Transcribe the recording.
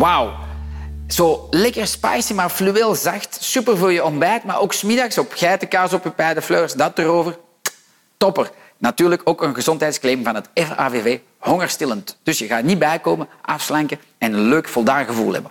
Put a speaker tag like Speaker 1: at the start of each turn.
Speaker 1: Wauw. Zo lekker spicy, maar fluweel zacht. Super voor je ontbijt, maar ook smiddags op geitenkaas op je pijdenfleurs. Dat erover. Topper. Natuurlijk ook een gezondheidsclaim van het FAVV. Hongerstillend. Dus je gaat niet bijkomen, afslanken en een leuk voldaan gevoel hebben.